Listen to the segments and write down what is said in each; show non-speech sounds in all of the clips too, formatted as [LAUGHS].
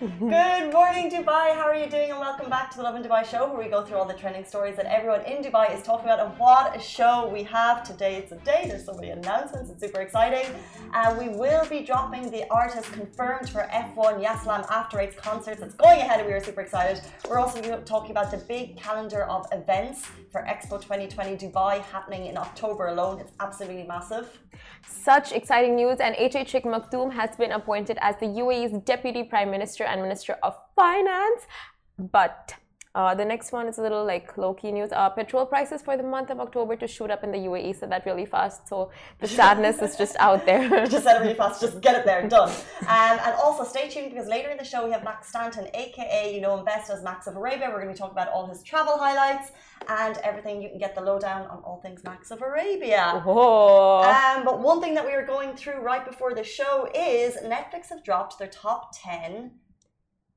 Good morning, Dubai. How are you doing? And welcome back to the Lovin Dubai show, where we go through all the trending stories that everyone in Dubai is talking about. And what a show we have today! It's a day. There's so many announcements. It's super exciting. And we will be dropping the artist confirmed for F1 Yasalam After Eights concerts. It's going ahead, and we are super excited. We're also talking about the big calendar of events for Expo 2020 Dubai happening in October alone. It's absolutely massive. Such exciting news, and HH Sheikh Maktoum has been appointed as the UAE's Deputy Prime Minister and Minister of Finance. But uh, the next one is a little like low key news. Uh, petrol prices for the month of October to shoot up in the UAE. So that really fast. So the [LAUGHS] sadness is just out there. [LAUGHS] just said it really fast. Just get it there, done. Um, and also stay tuned because later in the show we have Max Stanton, aka you know him best as Max of Arabia. We're going to be talking about all his travel highlights and everything. You can get the lowdown on all things Max of Arabia. Oh. Um, but one thing that we are going through right before the show is Netflix have dropped their top ten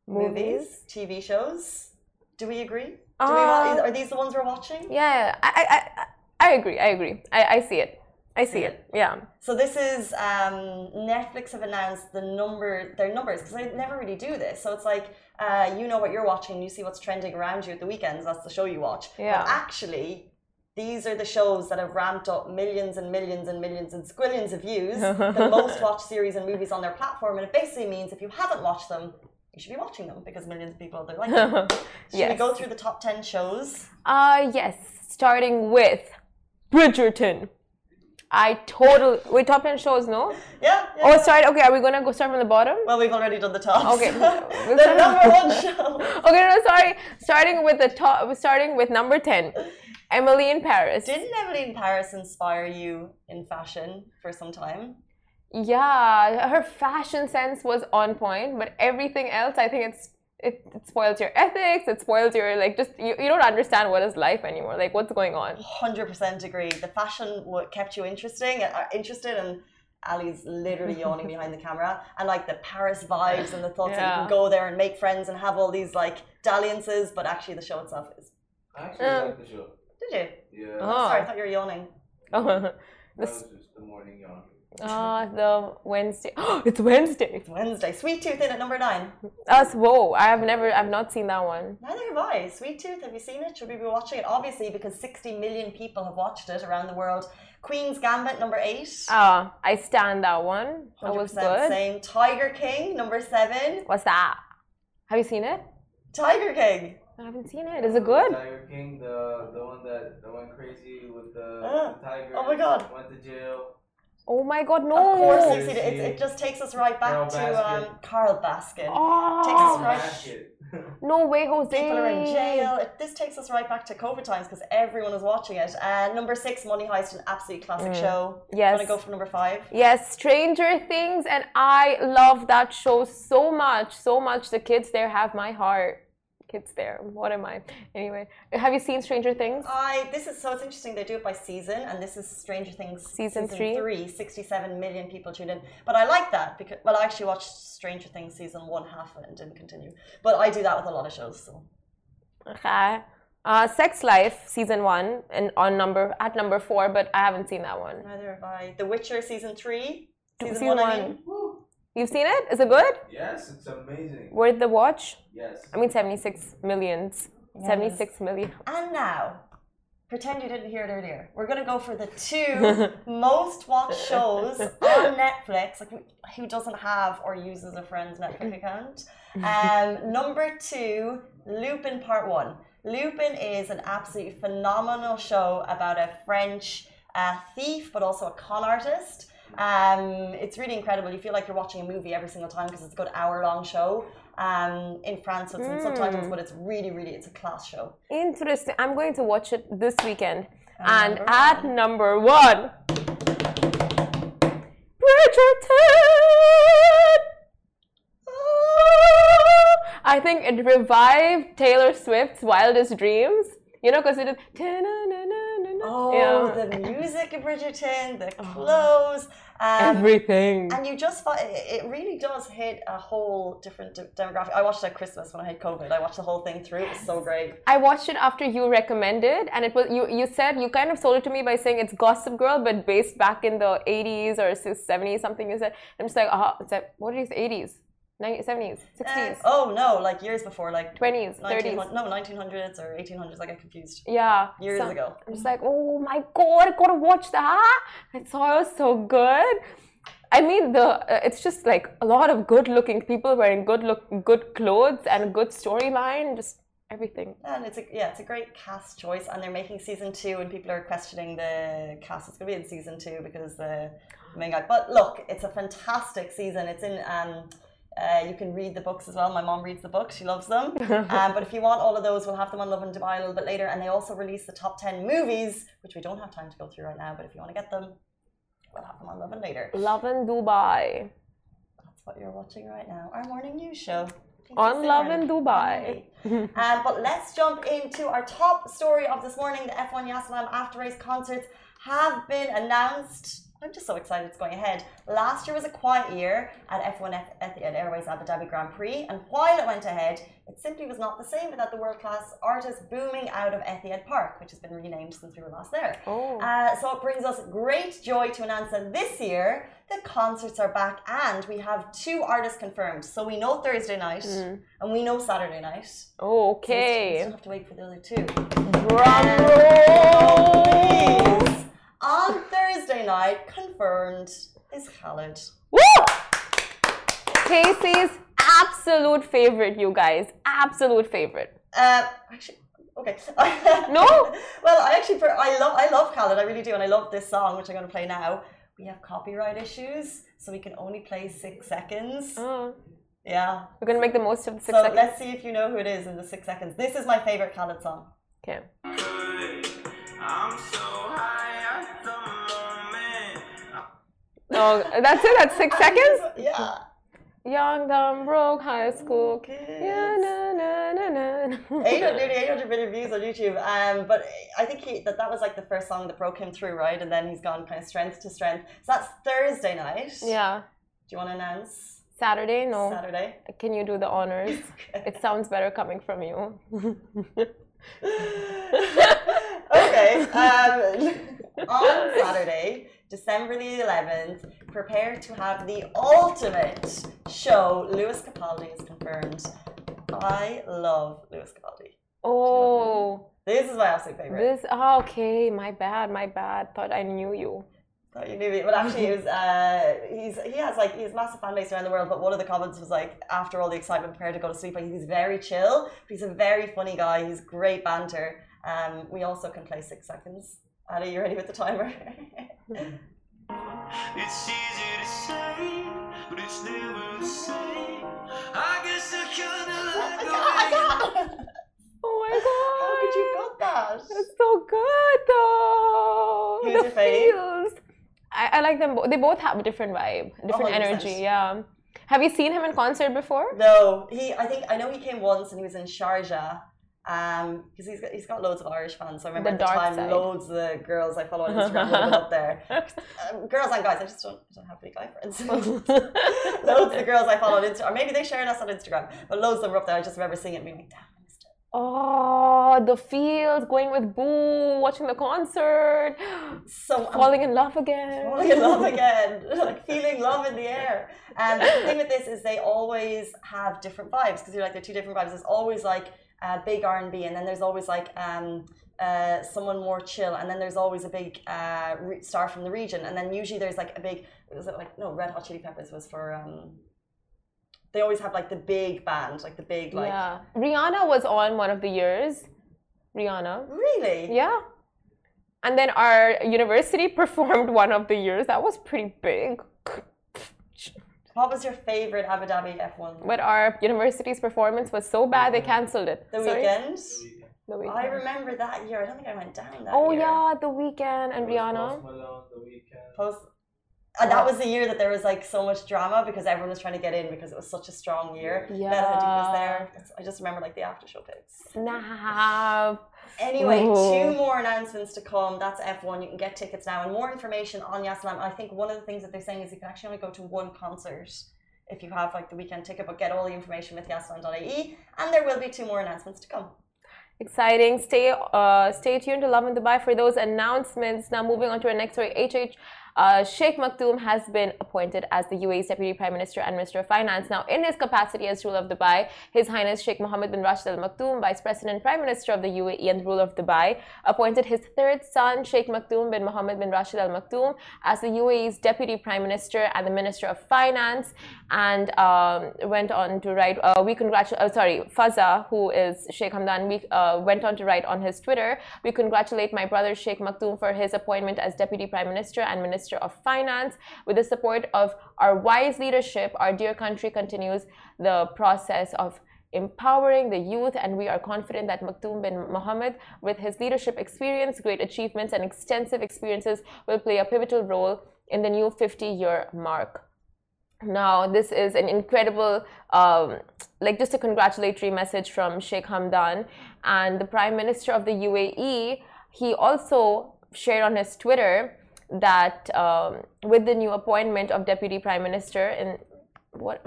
movies, TV shows do we agree? Do we Uh, are these the ones we're watching? yeah, I, I, I, I agree. I agree. I, I see it. I see it. Yeah. So this is um, Netflix have announced the number, their numbers because they never really do this. So it's like uh, you know what you're watching, you see what's trending around you at the weekends. That's the show you watch. Yeah. But actually, these are the shows that have ramped up millions and millions and millions and squillions of views, the [LAUGHS] most watched series and movies on their platform. And it basically means if you haven't watched them, you should be watching them because millions of people they [LAUGHS] like them. Should yes. we go through the top ten shows? Uh yes. Starting with Bridgerton. I totally wait top ten shows, no? Yeah. yeah oh, sorry. Okay, are we gonna go start from the bottom? Well, we've already done the top. Okay. [LAUGHS] the number one [LAUGHS] show. Okay, no, sorry. Starting with the top. Starting with number ten, Emily in Paris. Didn't Emily in Paris inspire you in fashion for some time? Yeah, her fashion sense was on point, but everything else, I think it's it, it, spoils your ethics. It spoils your like just you, you don't understand what is life anymore. Like what's going on. Hundred percent agree. The fashion what kept you interesting, uh, interested, and Ali's literally [LAUGHS] yawning behind the camera, and like the Paris vibes and the thoughts yeah. that you can go there and make friends and have all these like dalliances, but actually the show itself is. I actually um, like the show. Did you? Yeah. Oh. Sorry, I thought you were yawning. [LAUGHS] Oh, that was just the morning yawn. Ah, uh, the Wednesday. Oh, [GASPS] it's Wednesday. It's Wednesday. Sweet Tooth in at number nine. Us, whoa! I have never, I've not seen that one. Neither have I. Sweet Tooth, have you seen it? Should we be watching it? Obviously, because 60 million people have watched it around the world. Queen's Gambit, number eight. Ah, uh, I stand that one. That was good. Same. Tiger King, number seven. What's that? Have you seen it? Tiger King. I haven't seen it. Is it good? Tiger King, the the one that the one crazy with the, uh, the tiger. Oh my god. Went to jail. Oh my god, no! Of course, you see it, it, just takes us right back Carol to um, Carole Baskin. Oh, takes us right. no way, Jose. People are in jail. It, this takes us right back to COVID times because everyone is watching it. And uh, number six, Money Heist, an absolute classic mm. show. Yes. Want to go for number five? Yes, Stranger Things, and I love that show so much, so much. The kids there have my heart kids there. What am I? Anyway, have you seen Stranger Things? I this is so it's interesting. They do it by season, and this is Stranger Things season, season three. Three, 67 million people tuned in. But I like that because well, I actually watched Stranger Things season one half and didn't continue. But I do that with a lot of shows. So. Okay. Uh, Sex Life season one and on number at number four, but I haven't seen that one. Neither have I. The Witcher season three. Season, season one. one. I mean. You've seen it? Is it good? Yes, it's amazing. Worth the watch? Yes. I mean, 76 millions. Yes. 76 million. And now, pretend you didn't hear it earlier. We're going to go for the two [LAUGHS] most watched shows on Netflix. Like, who doesn't have or uses a friend's Netflix account? Um, [LAUGHS] number two, Lupin Part One. Lupin is an absolutely phenomenal show about a French uh, thief, but also a con artist. Um, it's really incredible. You feel like you're watching a movie every single time because it's a good hour long show. Um, in France, it's in subtitles, hmm. but it's really, really, it's a class show. Interesting. I'm going to watch it this weekend. And, and at one. number one, Bridgerton. I think it revived Taylor Swift's wildest dreams You know, because it is. Oh, yeah. the music in Bridgerton, the Oh. clothes, um, Everything. and you just find it it really does hit a whole different de- demographic. I watched it at Christmas when I had COVID. I watched the whole thing through. It was so great. I watched it after you recommended, and it was you. You said you kind of sold it to me by saying it's Gossip Girl, but based back in the '80s or '70s, something. You said I'm just like, uh, it's like what are these '80s, '90s, '70s, Uh, '60s, oh no, like years before, like '20s, '30s. no, 1900s or 1800s. I get confused. Yeah, Years so- ago. I'm just like, oh my god, I gotta watch that. I saw it was so good. I mean, the uh, it's just like a lot of good-looking people wearing good look, good clothes and a good storyline, just everything. And it's a yeah, it's a great cast choice, and they're making season two, and people are questioning the cast is going to be in season two because the main guy. But look, it's a fantastic season. It's in um. Uh, you can read the books as well. My mom reads the books; she loves them. um, [LAUGHS] but if you want all of those, we'll have them on Lovin Dubai a little bit later. And they also release the top ten movies, which we don't have time to go through right now. But if you want to get them, we'll have them on Lovin later. Lovin Dubai. That's what you're watching right now. Our morning news show. On Lovin Dubai. um, but let's jump into our top story of this morning. The F1 Yasalam after race concerts have been announced. I'm just so excited it's going ahead. Last year was a quiet year at F1 Eth- Etihad Airways Abu Dhabi Grand Prix, and while it went ahead, it simply was not the same without the world class artists booming out of Etihad Park, which has been renamed since we were last there. Oh. Uh, so it brings us great joy to announce that this year the concerts are back and we have two artists confirmed. So we know Thursday night and we know Saturday night. So we still- we Okay. still have to wait for the other two. Drum roll. Please. On Thursday night, confirmed is Khalid. Woo! Casey's absolute favorite, you guys. Absolute favorite. Uh, actually, okay. [LAUGHS] No? well, I actually pre- I love I love Khalid. I really do, and I love this song, which I'm going to play now. We have copyright issues, so we can only play six seconds. Oh, Yeah. we're gonna make the most of the six so seconds. So let's see if you know who it is in the six seconds. This is my favorite Khalid song. Okay. Oh, that's it. That's six seconds. Yeah. Young, dumb, broke, high school. Kids. Yeah, na na na na. 800, nearly 800 million views on YouTube. Um, but I think he, that that was like the first song that broke him through, right? And then he's gone kind of strength to strength. So that's Thursday night. Yeah. Do you want to announce Saturday, no. Saturday? Can you do the honors? [LAUGHS] It sounds better coming from you. [LAUGHS] okay. Um, [LAUGHS] on Saturday, December the 11th, prepare to have the ultimate show. Lewis Capaldi is confirmed. I love Lewis Capaldi. Oh, This is my absolute favorite. this. Oh, okay, my bad, my bad. Thought I knew you. Thought you knew me, but actually, he was. Uh, he's he has like he's massive fan base around the world. But one of the comments was like, after all the excitement, prepare to go to sleep. Like he's very chill. But he's a very funny guy. He's great banter. Um, we also can play six seconds. Are you ready with the timer? [LAUGHS] It's easy to say, but it's never the same. I guess I kinda oh like the Oh my god. [LAUGHS] How could you got that? It's so good though. Who's the your feels. I, I like them both. They both have a different vibe, different 100%. energy. Yeah. Have you seen him in concert before? No, he. I think I know he came once and he was in Sharjah. Um, because he's got he's got loads of Irish fans. So I remember The at the time, side. loads of the girls I follow on Instagram up there. [LAUGHS] Um, girls and guys, I just don't, I don't have any guy friends. [LAUGHS] loads of the girls I follow on Instagram, or maybe they shared us on Instagram, but loads of them were up there. I just remember seeing it and being like, damn, I missed it. Oh, the feels, going with Boo, watching the concert, So I'm falling in love again. falling in love again, [LAUGHS] like feeling love in the air. And the thing with this is they always have different vibes because you're like they're two different vibes. It's always like uh, big R and B, and then there's always like um, uh, someone more chill, and then there's always a big uh, re- star from the region, and then usually there's like a big was it like no Red Hot Chili Peppers was for. Um, they always have like the big band, like the big like. yeah. Rihanna was on one of the years. Rihanna. Really? Yeah. And then our university [LAUGHS] performed one of the years. That was pretty big. What was your favorite Abu Dhabi F1? But our university's performance was so bad they cancelled it. The Sorry? weekend. The Weeknd. I remember that year. I don't think I went down that Oh year. yeah, the Weeknd and Post Rihanna. Malone, The Weeknd. Post. And that was the year that there was like so much drama because everyone was trying to get in because it was such a strong year. Yeah. Bella Hadid was there. I just remember like the after show pics. Snap. Anyway, Ooh. two more announcements to come. That's F1. You can get tickets now and more information on Yasalam. I think one of the things that they're saying is you can actually only go to one concert if you have like the weekend ticket, but get all the information with yasalam.ae. And there will be two more announcements to come. Exciting. Stay uh, stay tuned to Lovin Dubai for those announcements. Now moving on to our next story. HH uh, Sheikh Maktoum has been appointed as the UAE's Deputy Prime Minister and Minister of Finance. Now, in his capacity as ruler of Dubai, His Highness Sheikh Mohammed bin Rashid Al Maktoum, Vice President Prime Minister of the UAE and ruler of Dubai, appointed his third son, Sheikh Maktoum bin Mohammed bin Rashid Al Maktoum, as the UAE's Deputy Prime Minister and the Minister of Finance, and um, went on to write. Uh, we congratulate. Uh, sorry, Fazza, who is Sheikh Hamdan, we uh, went on to write on his Twitter. We congratulate my brother Sheikh Maktoum for his appointment as Deputy Prime Minister and Minister of Finance. With the support of our wise leadership, our dear country continues the process of empowering the youth, and we are confident that Maktoum bin Mohammed, with his leadership experience, great achievements, and extensive experiences, will play a pivotal role in the new 50 year mark. Now, this is an incredible, um, like just a congratulatory message from Sheikh Hamdan and the Prime Minister of the UAE. He also shared on his Twitter that um, with the new appointment of Deputy Prime Minister in what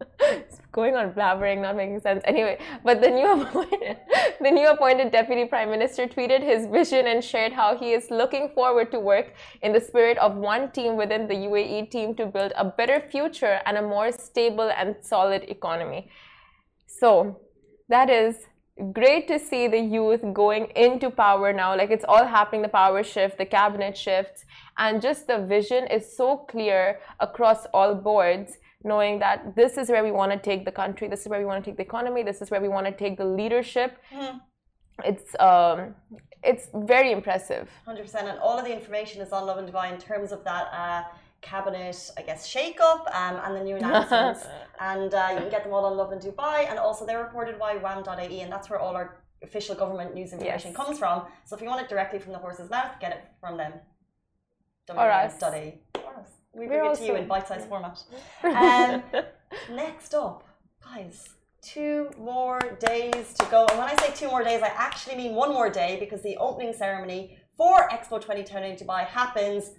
[LAUGHS] it's going on blabbering, not making sense. Anyway, but the new [LAUGHS] appointed, the new appointed deputy prime minister tweeted his vision and shared how he is looking forward to work in the spirit of one team within the UAE team to build a better future and a more stable and solid economy. So that is great to see the youth going into power now. Like it's all happening, the power shift, the cabinet shifts, and just the vision is so clear across all boards knowing that this is where we want to take the country, this is where we want to take the economy, this is where we want to take the leadership. Mhm. It's um, it's very impressive. 100%. And all of the information is on Lovin Dubai in terms of that uh, cabinet, I guess, shake up um, and the new announcements. [LAUGHS] and uh, you can get them all on Lovin Dubai. And also, they're reported by wam.ae, and that's where all our official government news information Yes. comes from. So if you want it directly from the horse's mouth, get it from them. WM.ie. We bring it to you in bite-sized format. [LAUGHS] Um, next up, guys, two more days to go. And when I say two more days, I actually mean one more day because the opening ceremony for Expo 2020 in Dubai happens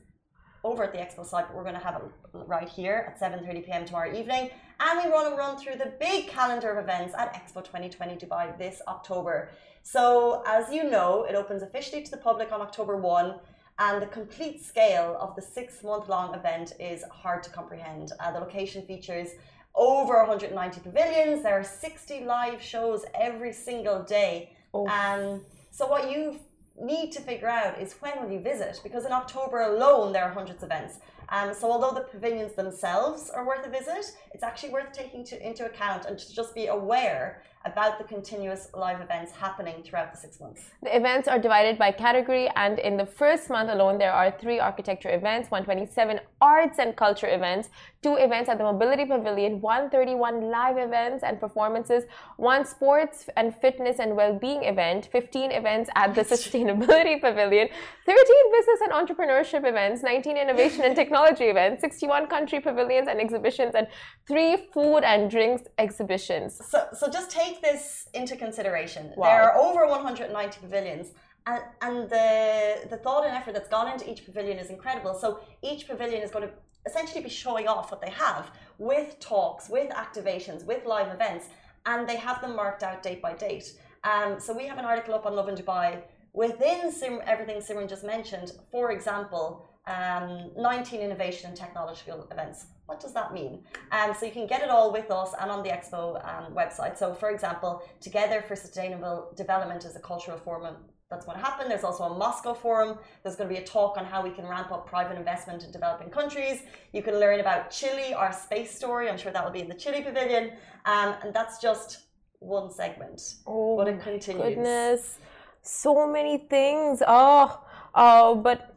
over at the Expo site, but we're going to have it right here at 7:30 p.m. tomorrow evening. And we want to run through the big calendar of events at Expo 2020 Dubai this October. So, as you know, it opens officially to the public on October 1 and the complete scale of the six month long event is hard to comprehend. Uh, the location features over 190 pavilions, there are 60 live shows every single day. Oh. Um, so, what you need to figure out is when will you visit? Because in October alone, there are hundreds of events. Um, so, although the pavilions themselves are worth a visit, it's actually worth taking to, into account and to just be aware about the continuous live events happening throughout the six months. The events are divided by category, and in the first month alone, there are three architecture events, 127 arts and culture events, two events at the Mobility Pavilion, 131 live events and performances, one sports and fitness and well-being event, 15 events at the [LAUGHS] Sustainability Pavilion, 13 business and entrepreneurship events, 19 innovation and technology events, 61 country pavilions and exhibitions, and three food and drinks exhibitions. So, so just take this into consideration. Wow. There are over 190 pavilions, and, and the, the thought and effort that's gone into each pavilion is incredible. So, each pavilion is going to essentially be showing off what they have with talks, with activations, with live events, and they have them marked out date by date. Um, so, we have an article up on Lovin Dubai within Sim, everything Simran just mentioned. For example, um, 19 innovation and technological events. What does that mean? Um, so you can get it all with us and on the Expo um, website. So, for example, Together for Sustainable Development is a cultural forum that's going to happen. There's also a Moscow forum. There's going to be a talk on how we can ramp up private investment in developing countries. You can learn about Chile, our space story. I'm sure that will be in the Chile pavilion. Um, and that's just one segment. Oh, But it continues. Goodness, so many things. Oh, oh, but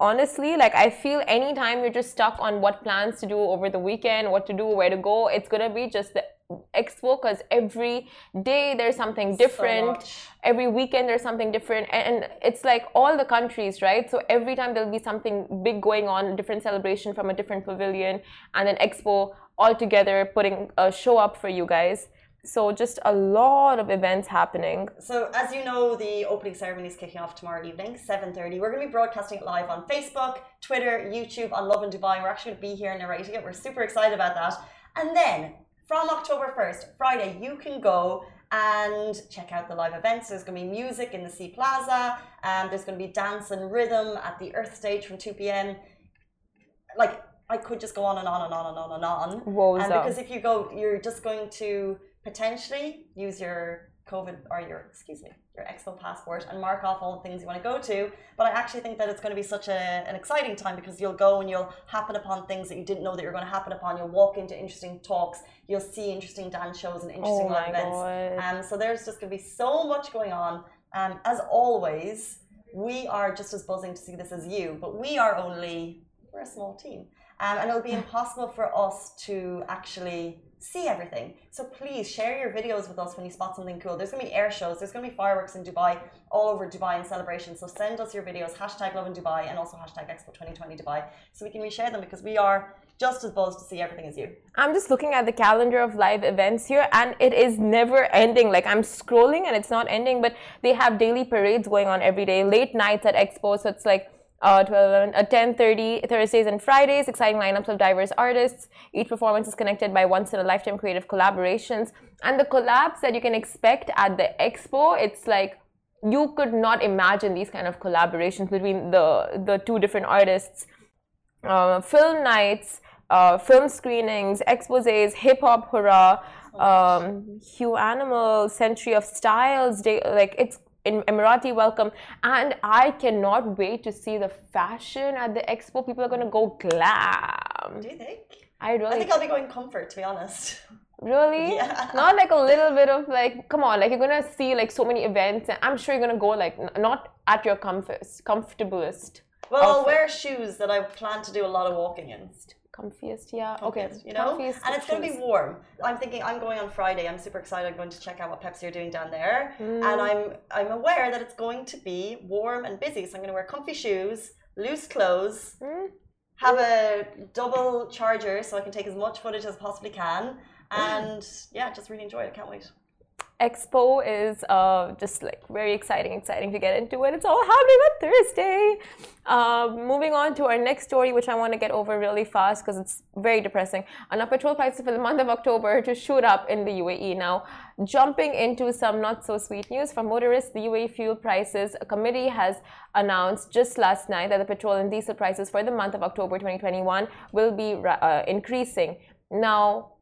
honestly, like I feel anytime you're just stuck on what plans to do over the weekend, what to do, where to go, it's gonna be just the expo because every day there's something different. much. every weekend there's something different. And and it's like all the countries right? So every time there'll be something big going on a different celebration from a different pavilion and an expo all together putting a show up for you guys so just a lot of events happening So as you know, the opening ceremony is kicking off tomorrow evening, 7.30. We're going to be broadcasting it live on Facebook, Twitter, YouTube, on Lovin Dubai. We're actually going to be here narrating it. We're super excited about that. And then from October 1st, Friday, you can go and check out the live events. There's going to be music in the Sea Plaza. Um, there's going to be dance and rhythm at the Earth Stage from 2 p.m. Like, I could just go on and on and on and on and on. Woes And because if you go, you're just going to potentially use your COVID or your, excuse me, your Expo passport and mark off all the things you want to go to. But I actually think that it's going to be such a, an exciting time because you'll go and you'll happen upon things that you didn't know that you're going to happen upon. You'll walk into interesting talks. You'll see interesting dance shows and interesting Oh live events. God. Um, so there's just going to be so much going on. Um, as always, we are just as buzzing to see this as you, but we are only, we're a small team. Um, and it'll be impossible for us to actually see everything. So please share your videos with us when you spot something cool. There's going to be air shows, there's going to be fireworks in Dubai, all over Dubai in celebration. So send us your videos, hashtag Lovin Dubai, and also hashtag Expo 2020 Dubai, so we can reshare them because we are just as buzzed to see everything as you. I'm just looking at the calendar of live events here and it is never ending. Like I'm scrolling and it's not ending, but they have daily parades going on every day, late nights at Expo. So it's like uh, 12, 11, uh, 10, 30 Thursdays and Fridays, exciting lineups of diverse artists. Each performance is connected by once in a lifetime creative collaborations. And the collabs that you can expect at the Expo, it's like you could not imagine these kind of collaborations between the, the two different artists uh, film nights, uh, film screenings, exposés, hip hop hurrah, um, Hugh Animal, Century of Styles, day, like it's in Emirati welcome, and I cannot wait to see the fashion at the expo. People are gonna go glam. Do you think? I I really, think I'll be going comfort, to be honest. really, Yeah. not like a little bit of like, come on, like you're gonna see like so many events, and I'm sure you're gonna go like not at your comfort, comfortablest, Well, I'll wear shoes that I plan to do a lot of walking in. Comfiest, yeah, okay, Comfiest, you know, comfiest and it's going to be warm. I'm thinking I'm going on Friday. I'm super excited. I'm going to check out what Pepsi are doing down there, Mm. and I'm I'm aware that it's going to be warm and busy. So I'm going to wear comfy shoes, loose clothes, Mm. have a double charger so I can take as much footage as I possibly can, and yeah, just really enjoy it. I can't wait. Expo is uh, just like very exciting, exciting to get into, and it's all happening on Thursday. Uh, moving on to our next story, which I want to get over really fast because it's very depressing. Enough petrol prices for the month of October to shoot up in the UAE. Now, jumping into some not so sweet news for motorists, the UAE fuel prices a committee has announced just last night that the petrol and diesel prices for the month of October 2021 will be uh, increasing. Now,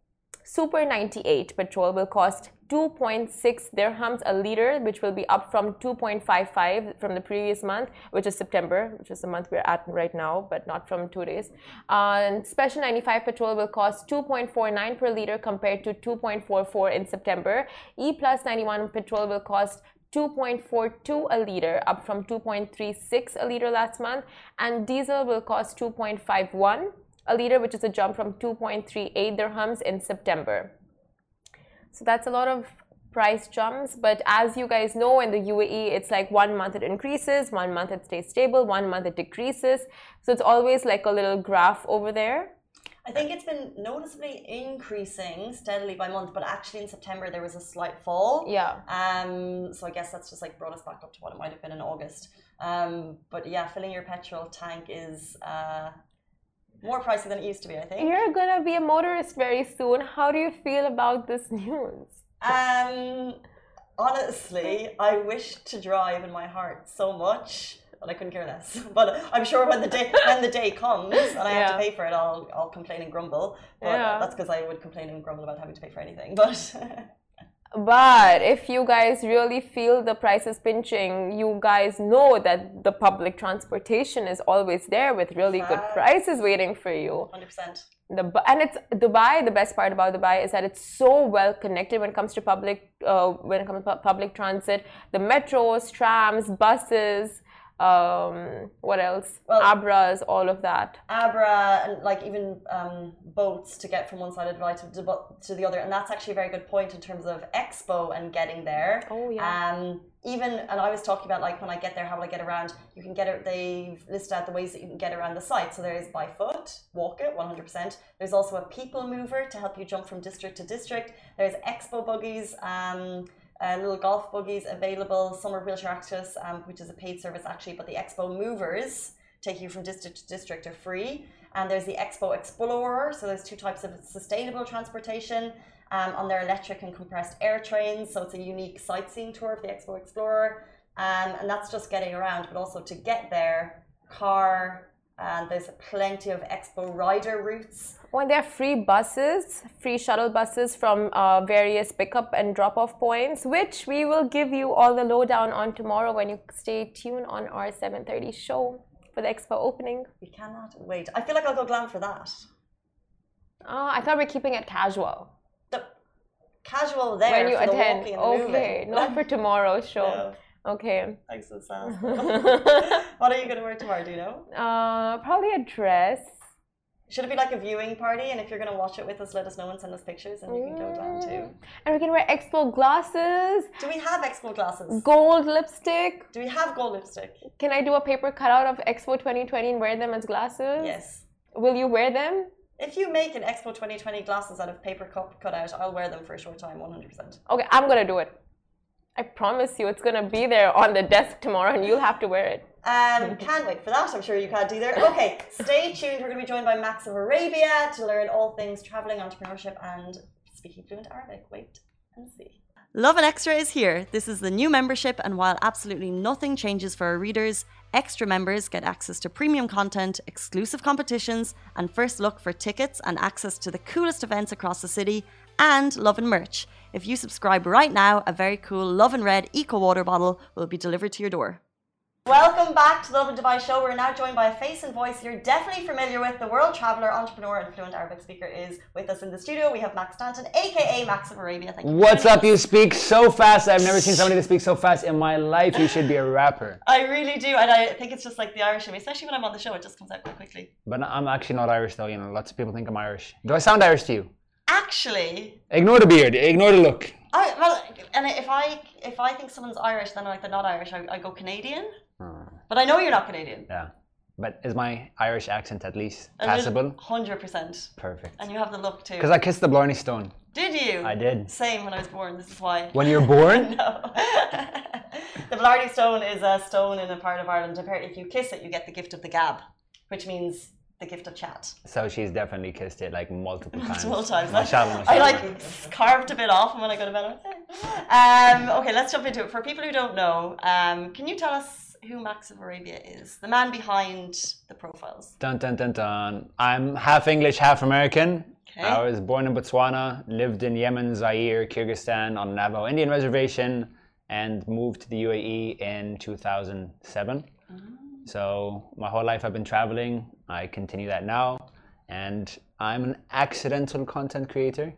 Super 98 petrol will cost 2.6 dirhams a liter, which will be up from 2.55 from the previous month, which is September, which is the month we're at right now, but not from two days. Uh, and Special 95 petrol will cost 2.49 per liter compared to 2.44 in September. E Plus 91 petrol will cost 2.42 a liter, up from 2.36 a liter last month, and diesel will cost 2.51 a liter, which is a jump from 2.38 dirhams in September. So that's a lot of price jumps. But as you guys know, in the UAE, it's like one month it increases, one month it stays stable, one month it decreases. So it's always like a little graph over there. I think it's been noticeably increasing steadily by month, but actually in September there was a slight fall. Yeah. Um, so I guess that's just like brought us back up to what it might have been in August. Um, but yeah, filling your petrol tank is uh, more pricey than it used to be, I think. You're gonna be a motorist very soon. How do you feel about this [LAUGHS] news? Um, honestly, I wish to drive in my heart so much, but I couldn't care less. [LAUGHS] But I'm sure when the day when the day comes and I have to pay for it, I'll I'll complain and grumble. But Yeah. that's because I would complain and grumble about having to pay for anything. But [LAUGHS] But if you guys really feel the prices pinching, you guys know that the public transportation is always there with really good prices waiting for you. hundred percent. The and it's Dubai. The best part about Dubai is that it's so well connected when it comes to public uh, when it comes to public transit. The metros, trams, buses, Um, what else? Well- Abras, all of that. Abra and like even um, boats to get from one side of the Dubai to, to, the other, and that's actually a very good point in terms of Expo and getting there. Oh, yeah. Um, even and I was talking about like when I get there, how will I get around? You can get it. They've listed out the ways that you can get around the site. So there is by foot, walk it, one hundred percent. There's also a people mover to help you jump from district to district. There's Expo buggies. Um, uh, little golf buggies available. summer wheelchair access, um, which is a paid service actually, but the Expo movers take you from district to district are free. And there's the Expo Explorer. So there's two types of sustainable transportation um, on their electric and compressed air trains. So it's a unique sightseeing tour of the Expo Explorer. Um, and that's just getting around, but also to get there, car, and there's plenty of Expo rider routes. Well, there are free buses, free shuttle buses from uh, various pickup and drop off points, which we will give you all the lowdown on tomorrow when you stay tuned on our 7:30 show for the expo opening. We cannot wait. I feel like I'll go glam for that. Oh, I thought we're keeping it casual The casual there when you attend. the Okay, not for [LAUGHS] tomorrow's show. No. Okay. Thanks, Sass. [LAUGHS] what are you going to wear tomorrow? Do you know? Uh, probably a dress. Should it be like a viewing party? And if you're going to watch it with us, let us know and send us pictures, and you can go down too. And we can wear expo glasses, Do we have Expo glasses? gold lipstick. Do we have gold lipstick? Can I do a paper cutout of Expo 2020 and wear them as glasses? Yes. Will you wear them? If you make an Expo 2020 glasses out of paper cup cutout, I'll wear them for a short time, 100%. Okay, I'm gonna do it. I promise you, it's gonna be there on the desk tomorrow, and you'll have to wear it. Um, can't wait for that. I'm sure you can't either. Okay, stay tuned. We're going to be joined by Max of Arabia to learn all things traveling, entrepreneurship, and speaking fluent Arabic. Wait and see. Lovin Extra is here. This is the new membership, and while absolutely nothing changes for our readers, extra members get access to premium content, exclusive competitions, and first look for tickets and access to the coolest events across the city, and Lovin merch. If you subscribe right now, a very cool Lovin Red Eco Water bottle will be delivered to your door. Welcome back to the Lovin Dubai show. We're now joined by a face and voice you're definitely familiar with. The world traveler, entrepreneur, and fluent Arabic speaker is with us in the studio. We have Max Stanton, aka Max of Arabia. Thank you. What's up? You speak so fast. I've never seen somebody that speaks so fast in my life. You should be a rapper. [LAUGHS] I really do, and I think it's just like the Irish in me, especially when I'm on the show. It just comes out quite quickly. But I'm actually not Irish though. You know, lots of people think I'm Irish. Do I sound Irish to you? Actually, Ignore the beard. Ignore the look. I well, and if I if I think someone's Irish, then like they're not Irish. I, I go Canadian, hmm. but I know you're not Canadian. Yeah. But is my Irish accent at least passable? Hundred percent, Perfect. and you have the look too. Because I kissed the Blarney Stone. Did you? I did. Same when I was born. This is why. When you're born? [LAUGHS] no. the Blarney Stone is a stone in a part of Ireland. Apparently, if you kiss it, you get the gift of the gab, which means the gift of chat. So she's definitely kissed it like multiple [LAUGHS] times. Multiple times. Mashallah, I like carved a bit off, and when I go to bed, I'm like, "Eh." um, okay, let's jump into it. For people who don't know, um, can you tell us who Max of Arabia is? The man behind the profiles. Dun dun dun dun. I'm half English, half American. Okay. I was born in Botswana, lived in Yemen, Zaire, Kyrgyzstan on Navajo Indian reservation, and moved to the UAE in 2007. So my whole life I've been traveling. I continue that now, and I'm an accidental content creator.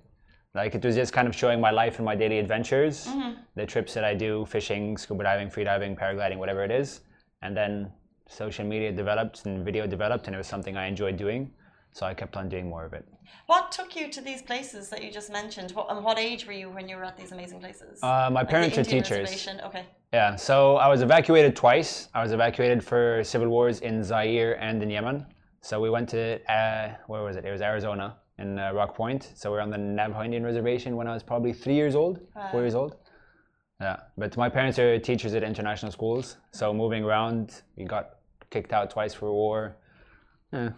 Like it was just kind of showing my life and my daily adventures, the trips that I do, fishing, scuba diving, free diving, paragliding, whatever it is. And then social media developed and video developed, and it was something I enjoyed doing. So I kept on doing more of it. What took you to these places that you just mentioned? What, and what age were you when you were at these amazing places? Uh, my Like parents are Indian teachers. Okay. Yeah, so I was evacuated twice. I was evacuated for civil wars in Zaire and in Yemen. So we went to uh, where was it? It was Arizona in uh, Rock Point. So we are on the Navajo Indian Reservation when I was probably three years old, four years old. Yeah, but my parents are teachers at international schools. So moving around, we got kicked out twice for war. Yeah,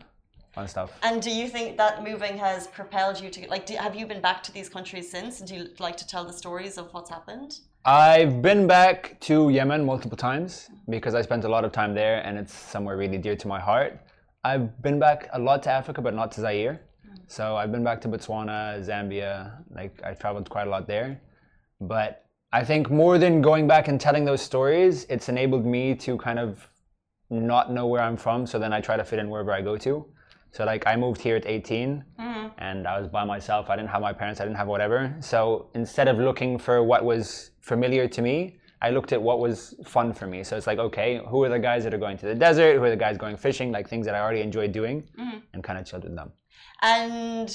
fun stuff. And do you think that moving has propelled you to like? Do, have you been back to these countries since? And do you like to tell the stories of what's happened? I've been back to Yemen multiple times because I spent a lot of time there and it's somewhere really dear to my heart. I've been back a lot to Africa, but not to Zaire. Mm. So I've been back to Botswana, Zambia, like I traveled quite a lot there. But I think more than going back and telling those stories, it's enabled me to kind of not know where I'm from. So then I try to fit in wherever I go to. So like I moved here at 18 mm. and I was by myself. I didn't have my parents. I didn't have whatever. So instead of looking for what was familiar to me, I looked at what was fun for me. So it's like, okay, who are the guys that are going to the desert? Who are the guys going fishing? Like things that I already enjoy doing, Mm-hmm. and kind of chilled with them. And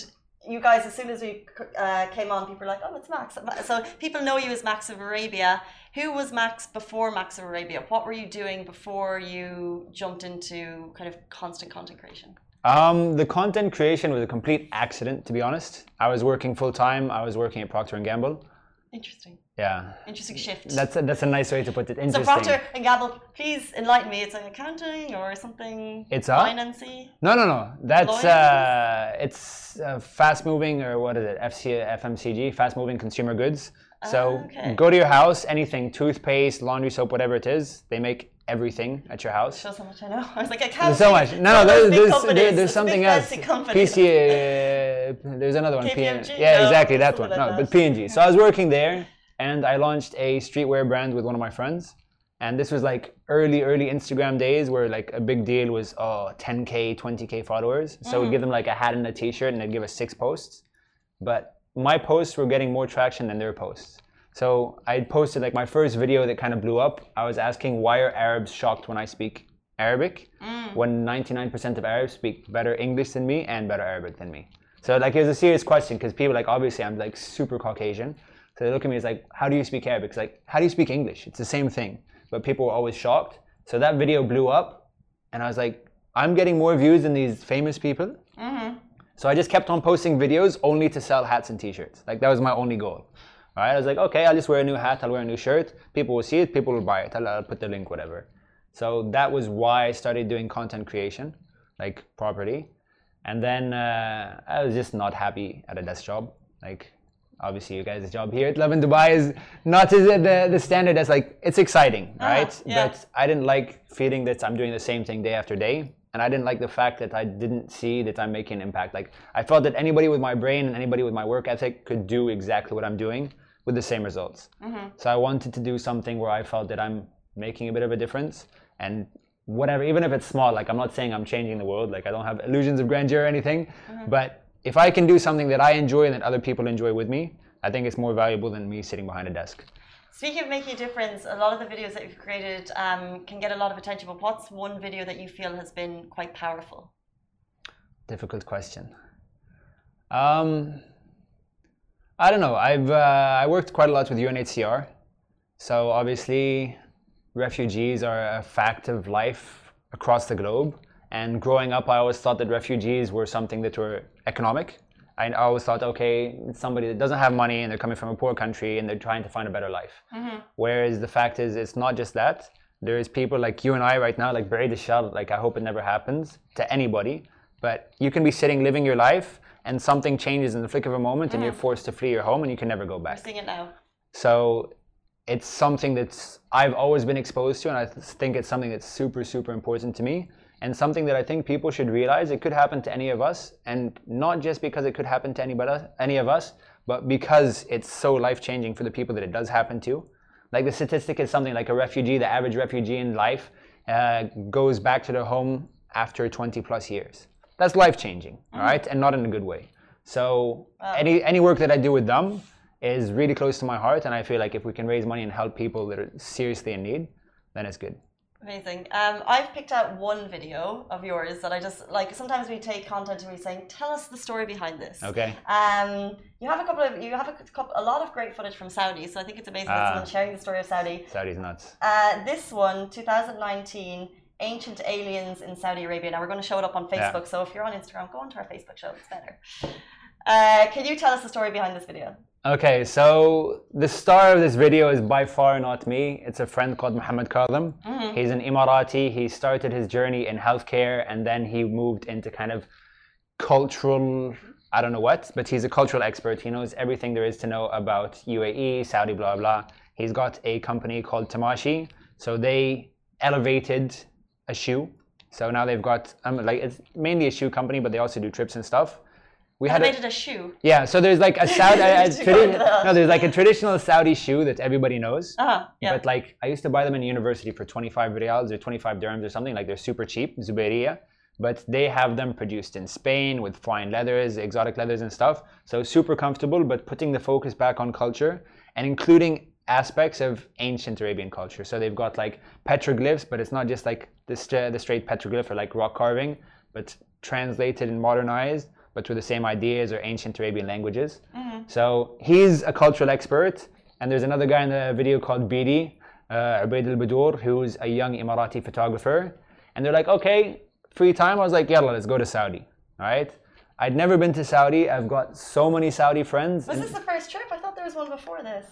you guys, as soon as we uh, came on, people were like, "Oh, it's Max." So people know you as Max of Arabia. Who was Max before Max of Arabia? What were you doing before you jumped into kind of constant content creation? Um, the content creation was a complete accident, to be honest. I was working full time. I was working at Procter and Gamble. Interesting, Yeah, interesting shift. that's a, that's a nice way to put it. Interesting. so. Procter and Gamble, please enlighten me. It's like accounting or something It's a? financy. No, no, no. That's uh, it's uh, fast moving or what is it? FC, FMCG, fast moving consumer goods. So Ah, okay. go to your house, anything, toothpaste, laundry soap, whatever it is, they make everything at your house. Shows how much I know. [LAUGHS] I was like, accounting. There's so much. No, no, there's, there's, there- there's something else. company. PC, [LAUGHS] uh, there's another one. KPMG? yeah, No, exactly that one. no, but PNG. So I was working there, and I launched a streetwear brand with one of my friends. And this was like early, early Instagram days where like a big deal was oh 10k, 20k followers. So Mm. we'd give them like a hat and a t-shirt, and they'd give us six posts. But my posts were getting more traction than their posts. So I posted like my first video that kind of blew up. I was asking why are Arabs shocked when I speak Arabic Mm. when 99% of Arabs speak better English than me and better Arabic than me. So like it was a serious question because people like obviously I'm like super Caucasian. So they look at me it's like, how do you speak Arabic? It's like, how do you speak English? It's the same thing. But people were always shocked. So that video blew up and I was like, I'm getting more views than these famous people. So I just kept on posting videos only to sell hats and t-shirts. Like that was my only goal. All right, I was like, okay, I'll just wear a new hat, I'll wear a new shirt. People will see it, people will buy it. I'll, I'll put the link, whatever. So that was why I started doing content creation, like properly. And then uh, I was just not happy at a desk job. Like, obviously, you guys' job here at Lovin Dubai is not as uh, the, the standard as like, it's exciting, uh-huh, right? yeah. But I didn't like feeling that I'm doing the same thing day after day. And I didn't like the fact that I didn't see that I'm making an impact. Like, I felt that anybody with my brain and anybody with my work ethic could do exactly what I'm doing with the same results. Mm-hmm. So I wanted to do something where I felt that I'm making a bit of a difference and whatever, even if it's small, like I'm not saying I'm changing the world, like I don't have illusions of grandeur or anything, mm-hmm. but if I can do something that I enjoy and that other people enjoy with me, I think it's more valuable than me sitting behind a desk. Speaking of making a difference, a lot of the videos that you've created um, can get a lot of attention. But what's one video that you feel has been quite powerful? Difficult question. Um, I don't know. I've uh, I worked quite a lot with UNHCR, so obviously refugees are a fact of life across the globe. And growing up, I always thought that refugees were something that were economic. I always thought, okay, it's somebody that doesn't have money and they're coming from a poor country and they're trying to find a better life. Whereas the fact is, it's not just that. There's people like you and I right now, like bury the shell. Like I hope it never happens to anybody. But you can be sitting, living your life, and something changes in the flick of a moment, and you're forced to flee your home, and you can never go back. We're seeing it now. So it's something that's I've always been exposed to, and I think it's something that's super, super important to me, and something that I think people should realize it could happen to any of us, and not just because it could happen to anybody, any of us, but because it's so life changing for the people that it does happen to. Like the statistic is something like a refugee, the average refugee in life uh, goes back to their home after 20 plus years. That's life changing, all right, and not in a good way. So any any work that I do with them is really close to my heart, and I feel like if we can raise money and help people that are seriously in need, then it's good. Amazing. Um, I've picked out one video of yours that I just like. Sometimes we take content and we're saying, "Tell us the story behind this." Okay. Um, you have a couple of you have a, couple, a lot of great footage from Saudi, so I think it's amazing that Ah. someone's sharing the story of Saudi. Saudi's nuts. Uh, this one, 2019, Ancient Aliens in Saudi Arabia. Now we're going to show it up on Yeah. Facebook, so if you're on Instagram, go onto our Facebook show. It's better. Uh, can you tell us the story behind this video? Okay, so the star of this video is by far not me. It's a friend called Muhammad Kadhim. He's an Emirati. He started his journey in healthcare and then he moved into kind of cultural, I don't know what, but he's a cultural expert. He knows everything there is to know about UAE, Saudi, blah, blah. He's got a company called Tamashi. So they elevated a shoe. So now they've got, um, like, it's mainly a shoe company, but they also do trips and stuff. We had a- a shoe. yeah, so there's like a [LAUGHS] Saudi, a, a tradi- go to that. no, there's like a traditional Saudi shoe that everybody knows. Uh-huh, yeah. But like, I used to buy them in university for 25 riyals or 25 dirhams or something. Like they're super cheap, Zubairiya. But they have them produced in Spain with fine leathers, exotic leathers and stuff. So super comfortable, but putting the focus back on culture and including aspects of ancient Arabian culture. So they've got like petroglyphs, but it's not just like the, st- the straight petroglyph or like rock carving, but translated and modernized, but with the same ideas or ancient Arabian languages. So he's a cultural expert, and there's another guy in the video called Bidi, uh, Ubaid al Badour, who's a young Emirati photographer. And they're like, okay, free time. I was like, yalla, let's go to Saudi. All right. I'd never been to Saudi. I've got so many Saudi friends. Was this the first trip? I thought there was one before this.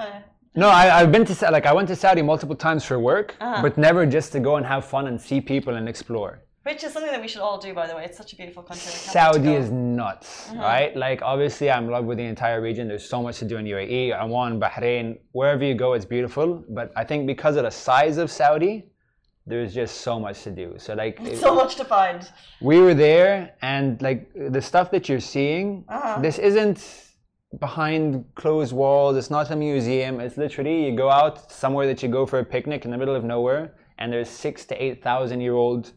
Uh, No, I, I've been to like I went to Saudi multiple times for work, but never just to go and have fun and see people and explore. Which is something that we should all do, by the way. It's such a beautiful country. we can't wait to Saudi is nuts, right? Like obviously, I'm in love with the entire region. There's so much to do in UAE, Oman, Bahrain, wherever you go, it's beautiful. But I think because of the size of Saudi, there's just so much to do. So like, it- [LAUGHS] so much to find. we were there, and like the stuff that you're seeing, Uh-huh. this isn't behind closed walls. It's not a museum. It's literally you go out somewhere that you go for a picnic in the middle of nowhere, and there's six to eight thousand year old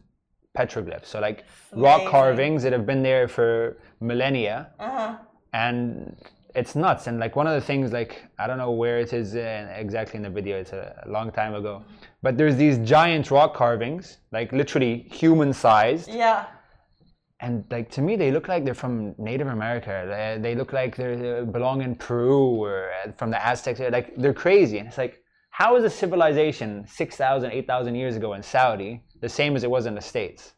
petroglyphs. So like rock carvings that have been there for millennia, Uh-huh. and it's nuts. And like one of the things, like I don't know where it is exactly in the video. It's a, long time ago, but there's these giant rock carvings, like literally human sized Yeah. and like to me they look like they're from native america they, they look like they belong in peru or uh, from the aztecs like they're crazy and it's like how is a civilization 6000 8000 years ago in saudi the same as it was in the states.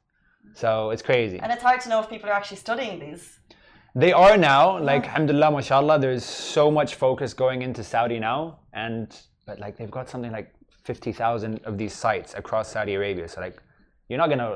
So it's crazy. And it's hard to know if people are actually studying these. they are now like alhamdulillah mashallah there's so much focus going into saudi now and but like they've got something like 50000 of these sites across saudi arabia. So like you're not gonna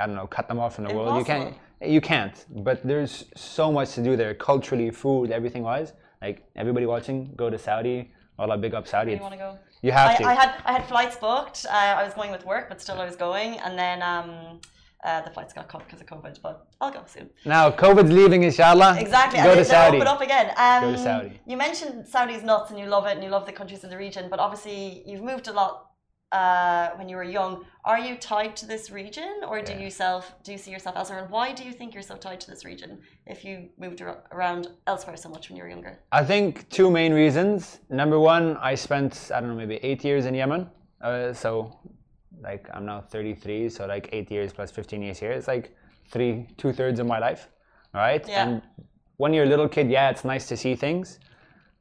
i don't know cut them off from the world. You can't you can't but there's so much to do there culturally food everything wise like everybody watching go to saudi Allah big up saudi You want to go? you have I, to I had I had flights booked. Uh, I was going with work, but still I was going. And then um, uh, the flights got cut because of COVID. But I'll go soon. now covid's leaving inshallah Exactly. go to saudi Open up again. Um, Go to Saudi. You mentioned Saudi's nuts and you love it and you love the countries in the region. But obviously you've moved a lot uh, when you were young. Are you tied to this region, or do Yeah. you self do you see yourself elsewhere? And why do you think you're so tied to this region if you moved ar- around elsewhere so much when you were younger? I think two main reasons. Number one, I spent I don't know maybe eight years in Yemen. Uh, so, like I'm now 33, so like eight years plus 15 years here. It's like three two thirds of my life, right? Yeah. And when you're a little kid, yeah, it's nice to see things,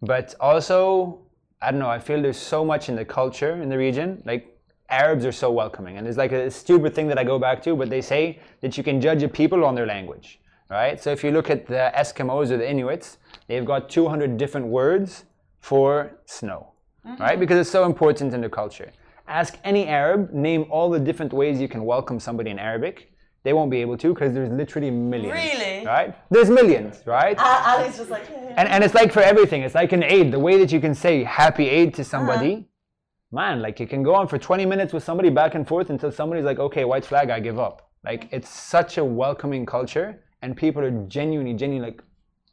but also I don't know. I feel there's so much in the culture in the region. Like Arabs are so welcoming, and there's like a stupid thing that I go back to, but they say that you can judge a people on their language, right? So if you look at the Eskimos or the Inuits, they've got 200 different words for snow, mm-hmm. right? Because it's so important in the culture. Ask any Arab, name all the different ways you can welcome somebody in Arabic. They won't be able to because there's literally millions. Really? Right? There's millions, right? Uh, Ali's just like, yeah, and, and it's like for everything. It's like an Eid. The way that you can say happy Eid to somebody, man, like you can go on for 20 minutes with somebody back and forth until somebody's like, okay, white flag, I give up. Like it's such a welcoming culture, and people are genuinely, genuinely like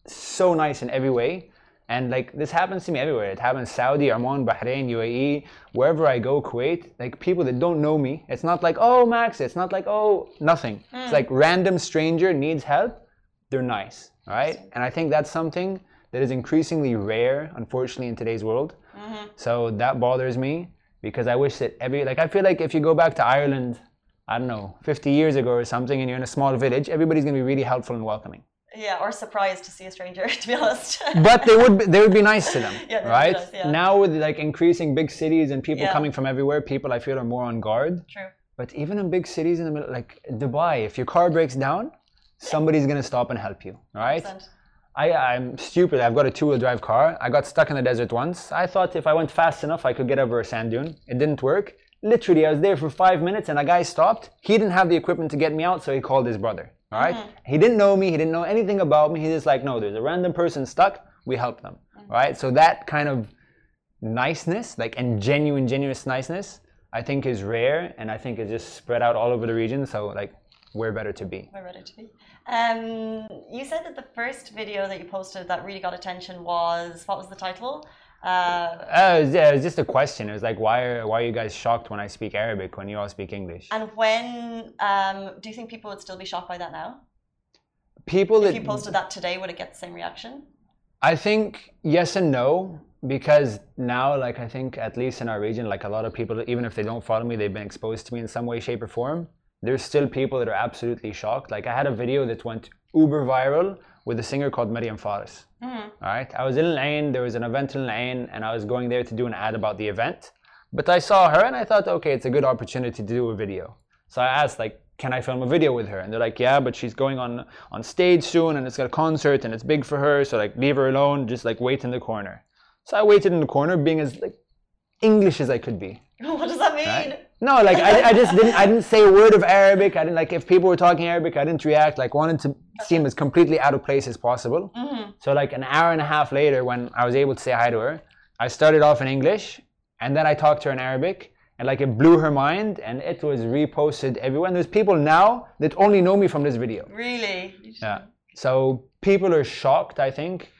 so nice in every way. And like this happens to me everywhere. It happens Saudi, Oman, Bahrain, UAE, wherever I go, Kuwait. Like people that don't know me. It's not like oh Max. It's not like oh nothing. It's hmm. like random stranger needs help. They're nice, right? And I think that's something that is increasingly rare, unfortunately, in today's world. Mm-hmm. So that bothers me because I wish that every like I feel like if you go back to Ireland, I don't know, 50 years ago or something, and you're in a small village, everybody's gonna be really helpful and welcoming. Yeah, or surprised to see a stranger, [LAUGHS] to be honest. but they would be, they would be nice to them, [LAUGHS] Yeah, right? nice, yeah. Now with like increasing big cities and people Yeah. coming from everywhere, people I feel are more on guard. True. But even in big cities in the middle, like Dubai, if your car breaks down, somebody's gonna stop and help you, right? 100%. I, I'm stupid. I've got a two-wheel drive car. I got stuck in the desert once. I thought if I went fast enough, I could get over a sand dune. It didn't work. Literally, I was there for five minutes, and a guy stopped. He didn't have the equipment to get me out, so he called his brother. All right? He didn't know me. He didn't know anything about me. He's just like, no, there's a random person stuck. We help them. Right? So that kind of niceness, like and genuine, genuine niceness, I think is rare, and I think is just spread out all over the region. So like, we're better to be. We're ready to be. Um, you said that the first video that you posted that really got attention was what was the title? Uh, Uh, it was, just a question. It was like, why are why are you guys shocked when I speak Arabic when you all speak English? and when um, do you think people would still be shocked by that now? People If that you posted that today, would it get the same reaction? I think yes and no. because now, like I think at least in our region, like a lot of people, even if they don't follow me, they've been exposed to me in some way, shape, or form. There's still people that are absolutely shocked. Like I had a video that went uber viral with a singer called Myriam Fares. Mm-hmm. All right, I was in Al Ain. There was an event in Al Ain, and I was going there to do an ad about the event. But I saw her, and I thought, okay, it's a good opportunity to do a video. So I asked, like, can I film a video with her? And they're like, yeah, but she's going on on stage soon, and it's got a concert, and it's big for her. So like, leave her alone. Just like wait in the corner. So I waited in the corner, being as like English as I could be. [LAUGHS] what does that mean? Right? No, like I, I just didn't I didn't say a word of Arabic. I didn't like if people were talking Arabic, I didn't react. Like wanted to seem as completely out of place as possible. Mm-hmm. So like an hour and a half later, when I was able to say hi to her, I started off in English, and then I talked to her in Arabic, and like it blew her mind, and it was reposted everywhere. And there's people now that only know me from this video. Really? Yeah. So people are shocked, I think.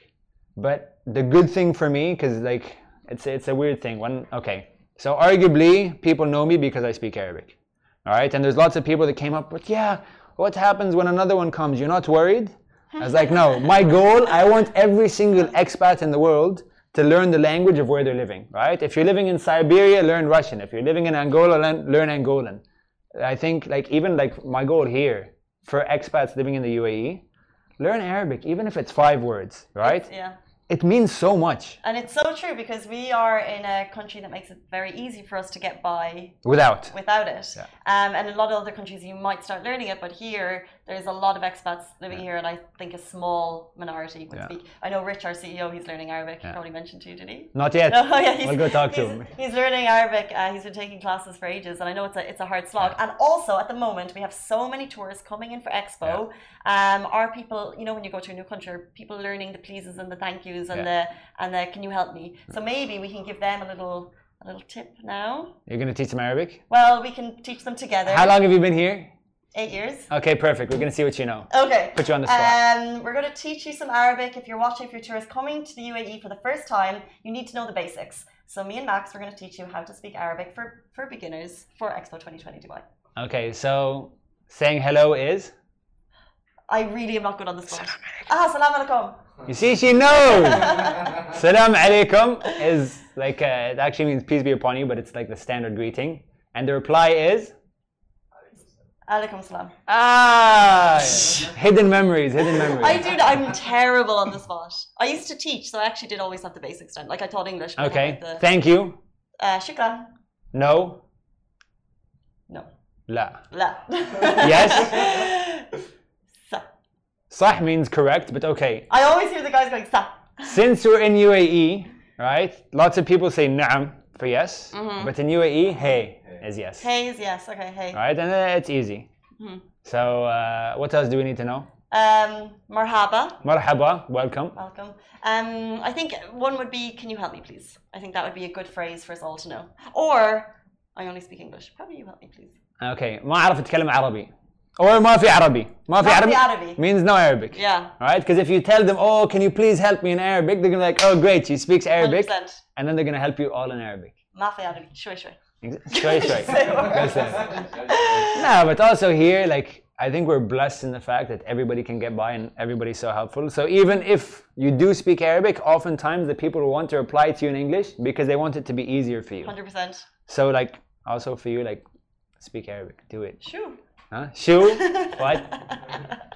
But the good thing for me, because like it's it's a weird thing. When okay, so arguably people know me because I speak Arabic. All right, and there's lots of people that came up with, yeah, what happens when another one comes? You're not worried? I was like, no. My goal, I want every single expat in the world to learn the language of where they're living. Right? If you're living in Siberia, learn Russian. If you're living in Angola, learn, learn Angolan. I think like even like my goal here for expats living in the UAE, learn Arabic, even if it's five words. Right? Yeah. It means so much And it's so true because we are in a country that makes it very easy for us to get by without. without it. Yeah. Um, and in a lot of other countries, you might start learning it, but here there's a lot of expats living here, and I think a small minority would Yeah. speak. I know Rich, our CEO, he's learning Arabic. He probably mentioned to you, did he? Not yet. Oh [LAUGHS] yeah, he's, We'll go talk to he's, him. He's learning Arabic. Uh, he's been taking classes for ages, and I know it's a it's a hard slog. And also at the moment, we have so many tourists coming in for Expo. Um, are people, you know, when you go to a new country, are people learning the pleases and the thank yous and Yeah. the and the can you help me? So maybe we can give them a little a little tip now. You're gonna teach them Arabic. Well, we can teach them together. How long have you been here? Eight years. Okay, perfect. We're gonna see what you know. Okay. Put you on the spot. Um, we're going to teach you some Arabic. If you're watching, if you're tourists coming to the UAE for the first time, you need to know the basics. So me and Max, we're going to teach you how to speak Arabic for, for beginners for Expo 2020 Dubai. Okay, so saying hello is. I really am not good on the spot. Ah, salam alaikum. You see, she knows. [LAUGHS] Salam alaikum is like uh, it actually means peace be upon you, but it's like the standard greeting, and the reply is Alaikum salam. ah, hidden memories, hidden memories. I do. I'm terrible on the spot. I used to teach, so I actually did always have the basics down. Like I taught English. Okay, The, thank you. uh, shukran. No, No. la. La. Yes. [LAUGHS] Sa. Sah means correct, but okay. I always hear the guys going sa. Since we're in UAE, right? Lots of people say na'am for yes, but in UAE, hey is yes. Hey is yes. Okay. Hey. Right, and uh, it's easy. So, uh, what else do we need to know? Um, marhaba. Marhaba, welcome. Welcome. Um, I think one would be, can you help me, please? I think that would be a good phrase for us all to know. Or, I only speak English. Probably you help me, please. Okay, ما أعرف أتكلم عربي. Or ما في عربي. ما في ما في عربي عربي. means no Arabic. Yeah. Right? Because if you tell them, oh, can you please help me in Arabic? They're gonna be like, oh, great, she speaks Arabic, 100%. and then they're gonna help you all in Arabic. ما في عربي. شوي شوي. It's straight. [LAUGHS] That's it. No, but also here, like, I think we're blessed in the fact that everybody can get by and everybody's so helpful. So even if you do speak Arabic, oftentimes the people want to reply to you in English because they want it to be easier for you. 100%. So, like, also for you, like, speak Arabic, do it. Shu. Huh? Shoo? [LAUGHS] what?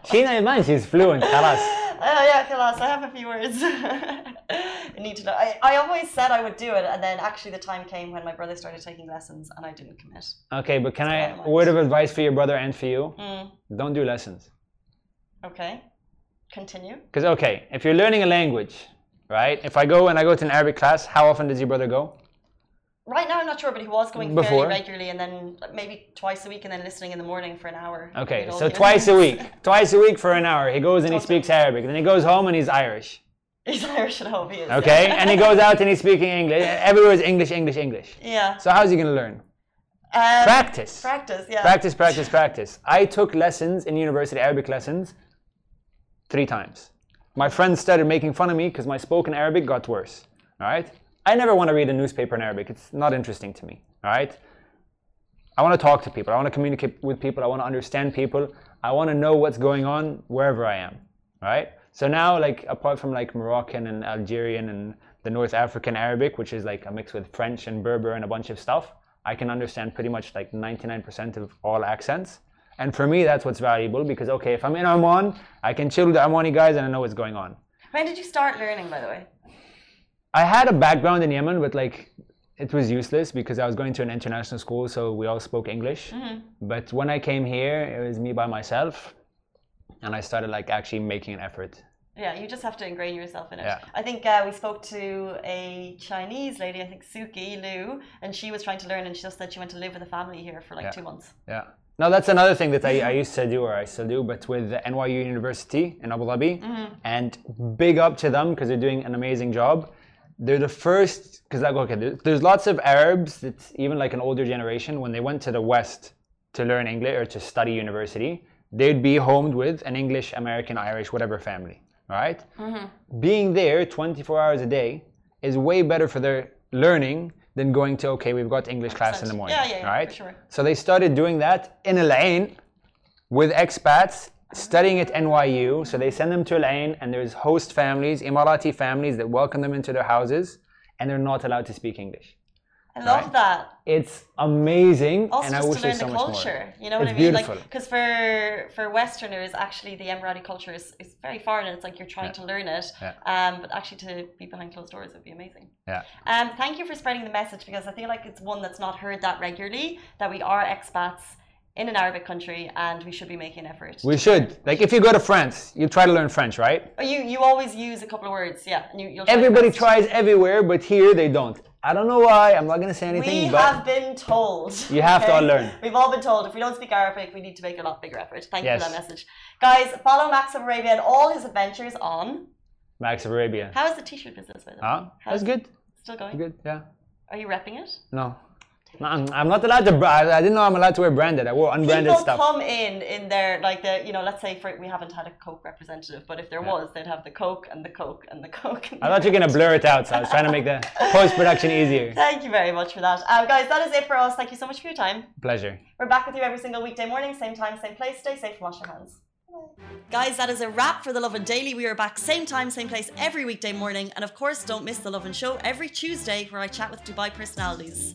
Sheena Iman, she's fluent. Khalas. Oh, yeah, Khalas. I have a few words. [LAUGHS] I [LAUGHS] need to know. I, I always said I would do it, and then actually the time came when my brother started taking lessons, and I didn't commit. Okay, but can I, That's word of advice for your brother and for you? Mm. Don't do lessons. Okay. Continue. Because, okay, if you're learning a language, right? If I go and I go to an Arabic class, how often does your brother go? Right now, I'm not sure, but he was going Before? fairly regularly, and then maybe twice a week, and then listening in the morning for an hour. Okay, so twice a week. Twice a week for an hour. He goes and he speaks. Arabic. Then he goes home and he's Irish. He's Irish at home. He is. Okay? and he goes out and he's speaking English. Everywhere is English, English, English. Yeah. So how's he going to learn? Um, Practice. Practice. Yeah. Practice, practice, practice. I took lessons in university, Arabic lessons, three times. My friends started making fun of me because my spoken Arabic got worse. All right? I never want to read a newspaper in Arabic. It's not interesting to me. All right? I want to talk to people. I want to communicate with people. I want to understand people. I want to know what's going on wherever I am. Right? So now, like, apart from like Moroccan and Algerian and the North African Arabic, which is like a mix with French and Berber and a bunch of stuff. I can understand pretty much like 99% of all accents. And for me, that's what's valuable because, okay, if I'm in Oman, I can chill with the Omani guys and I know what's going on. When did you start learning, by the way? I had a background in Yemen, but like it was useless because I was going to an international school, so we all spoke English. Mm-hmm. But when I came here, it was me by myself, and I started like actually making an effort. Yeah, you just have to ingrain yourself in it. Yeah. I think uh, we spoke to a Chinese lady, I think Suki Liu, and she was trying to learn, and she just said she went to live with a family here for like Yeah. two months. Yeah. No, that's another thing that I, [CLEARS THROAT] I used to do, or I still do, but with NYU University in Abu Dhabi. And big up to them because they're doing an amazing job. They're the first, because like, okay, there's lots of Arabs that's even like an older generation, when they went to the West to learn English or to study university, they'd be homed with an English, American, Irish, whatever family, right? Mm-hmm. Being there 24 hours a day is way better for their learning than going to, okay, we've got English class in the morning, Yeah, yeah, yeah, right? sure. So they started doing that in Al Ain with expats studying at NYU. So they send them to Al Ain, and there's host families, Emirati families that welcome them into their houses, and they're not allowed to speak English. I love Right. that. It's amazing, Also, and I wish to learn so the culture. more. You know what It's I mean? beautiful. Like, because for for Westerners, actually, the Emirati culture is, is very foreign, and it's like you're trying to learn it. Yeah. Um, but actually, to be behind closed doors would be amazing. Yeah. Um, thank you for spreading the message because I feel like it's one that's not heard that regularly. That we are expats in an Arabic country, and we should be making an effort. We should. Like, if you go to France, you try to learn French, right? Oh, you you always use a couple of words, yeah. And you, Everybody tries everywhere, but here they don't. I don't know why. I'm not gonna say anything, We but have been told. You have to unlearn. We've all been told if we don't speak Arabic, we need to make a lot bigger effort. Thank you for that message. Guys, follow Max of Arabia and all his adventures on. Max of Arabia. How is the t shirt business, by the way? Huh? How's That's good. Still going? Good. Yeah. Are you repping it? No. No, I'm not allowed to. I didn't know I'm allowed to wear branded. I wore unbranded People stuff. come in in their like the you know let's say for we haven't had a Coke representative, but if there was, they'd have the Coke and the Coke and the Coke. And I thought you were gonna blur it out, so I was trying to make the post production easier. [LAUGHS] Thank you very much for that, um, guys. That is it for us. Thank you so much for your time. Pleasure. We're back with you every single weekday morning, same time, same place. Stay safe and wash your hands. Guys, that is a wrap for the Lovin Daily. We are back same time, same place every weekday morning. And of course, don't miss the Lovin Show every Tuesday where I chat with Dubai personalities.